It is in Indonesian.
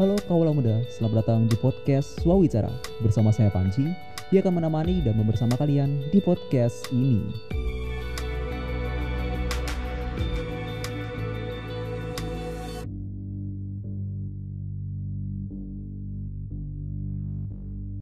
Halo kawula muda, selamat datang di podcast Swawicara. Bersama saya Panji, dia akan menemani dan membersama kalian di podcast ini.